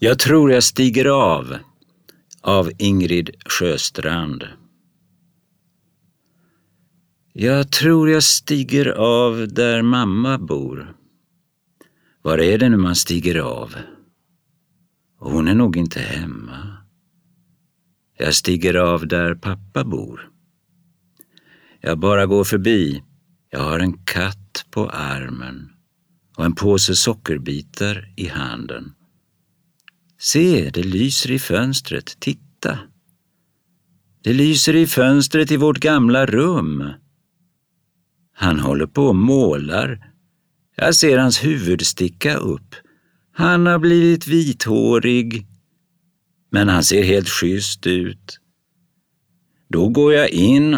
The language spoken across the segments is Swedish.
Jag tror jag stiger av av Ingrid Sjöstrand. Jag tror jag stiger av där mamma bor. Var är det nu man stiger av? Hon är nog inte hemma. Jag stiger av där pappa bor. Jag bara går förbi. Jag har en katt på armen och en påse sockerbitar i handen. Se, det lyser i fönstret. Titta! Det lyser i fönstret i vårt gamla rum. Han håller på och målar. Jag ser hans huvud sticka upp. Han har blivit vithårig, men han ser helt schysst ut. Då går jag in.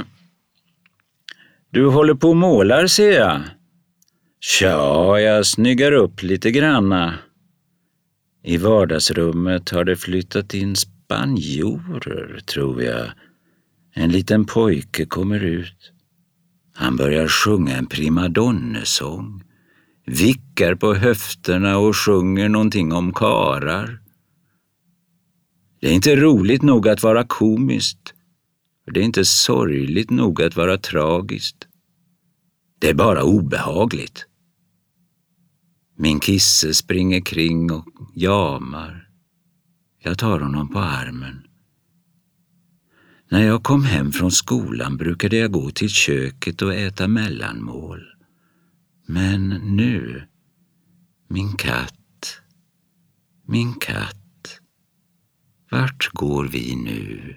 Du håller på och målar, ser jag. Tja, jag snyggar upp lite granna. I vardagsrummet har det flyttat in spanjorer, tror jag. En liten pojke kommer ut. Han börjar sjunga en primadonnesång, vickar på höfterna och sjunger någonting om karar. Det är inte roligt nog att vara komiskt. Det är inte sorgligt nog att vara tragiskt. Det är bara obehagligt. Min kisse springer kring och jamar. Jag tar honom på armen. När jag kom hem från skolan brukade jag gå till köket och äta mellanmål. Men nu, min katt, min katt, vart går vi nu?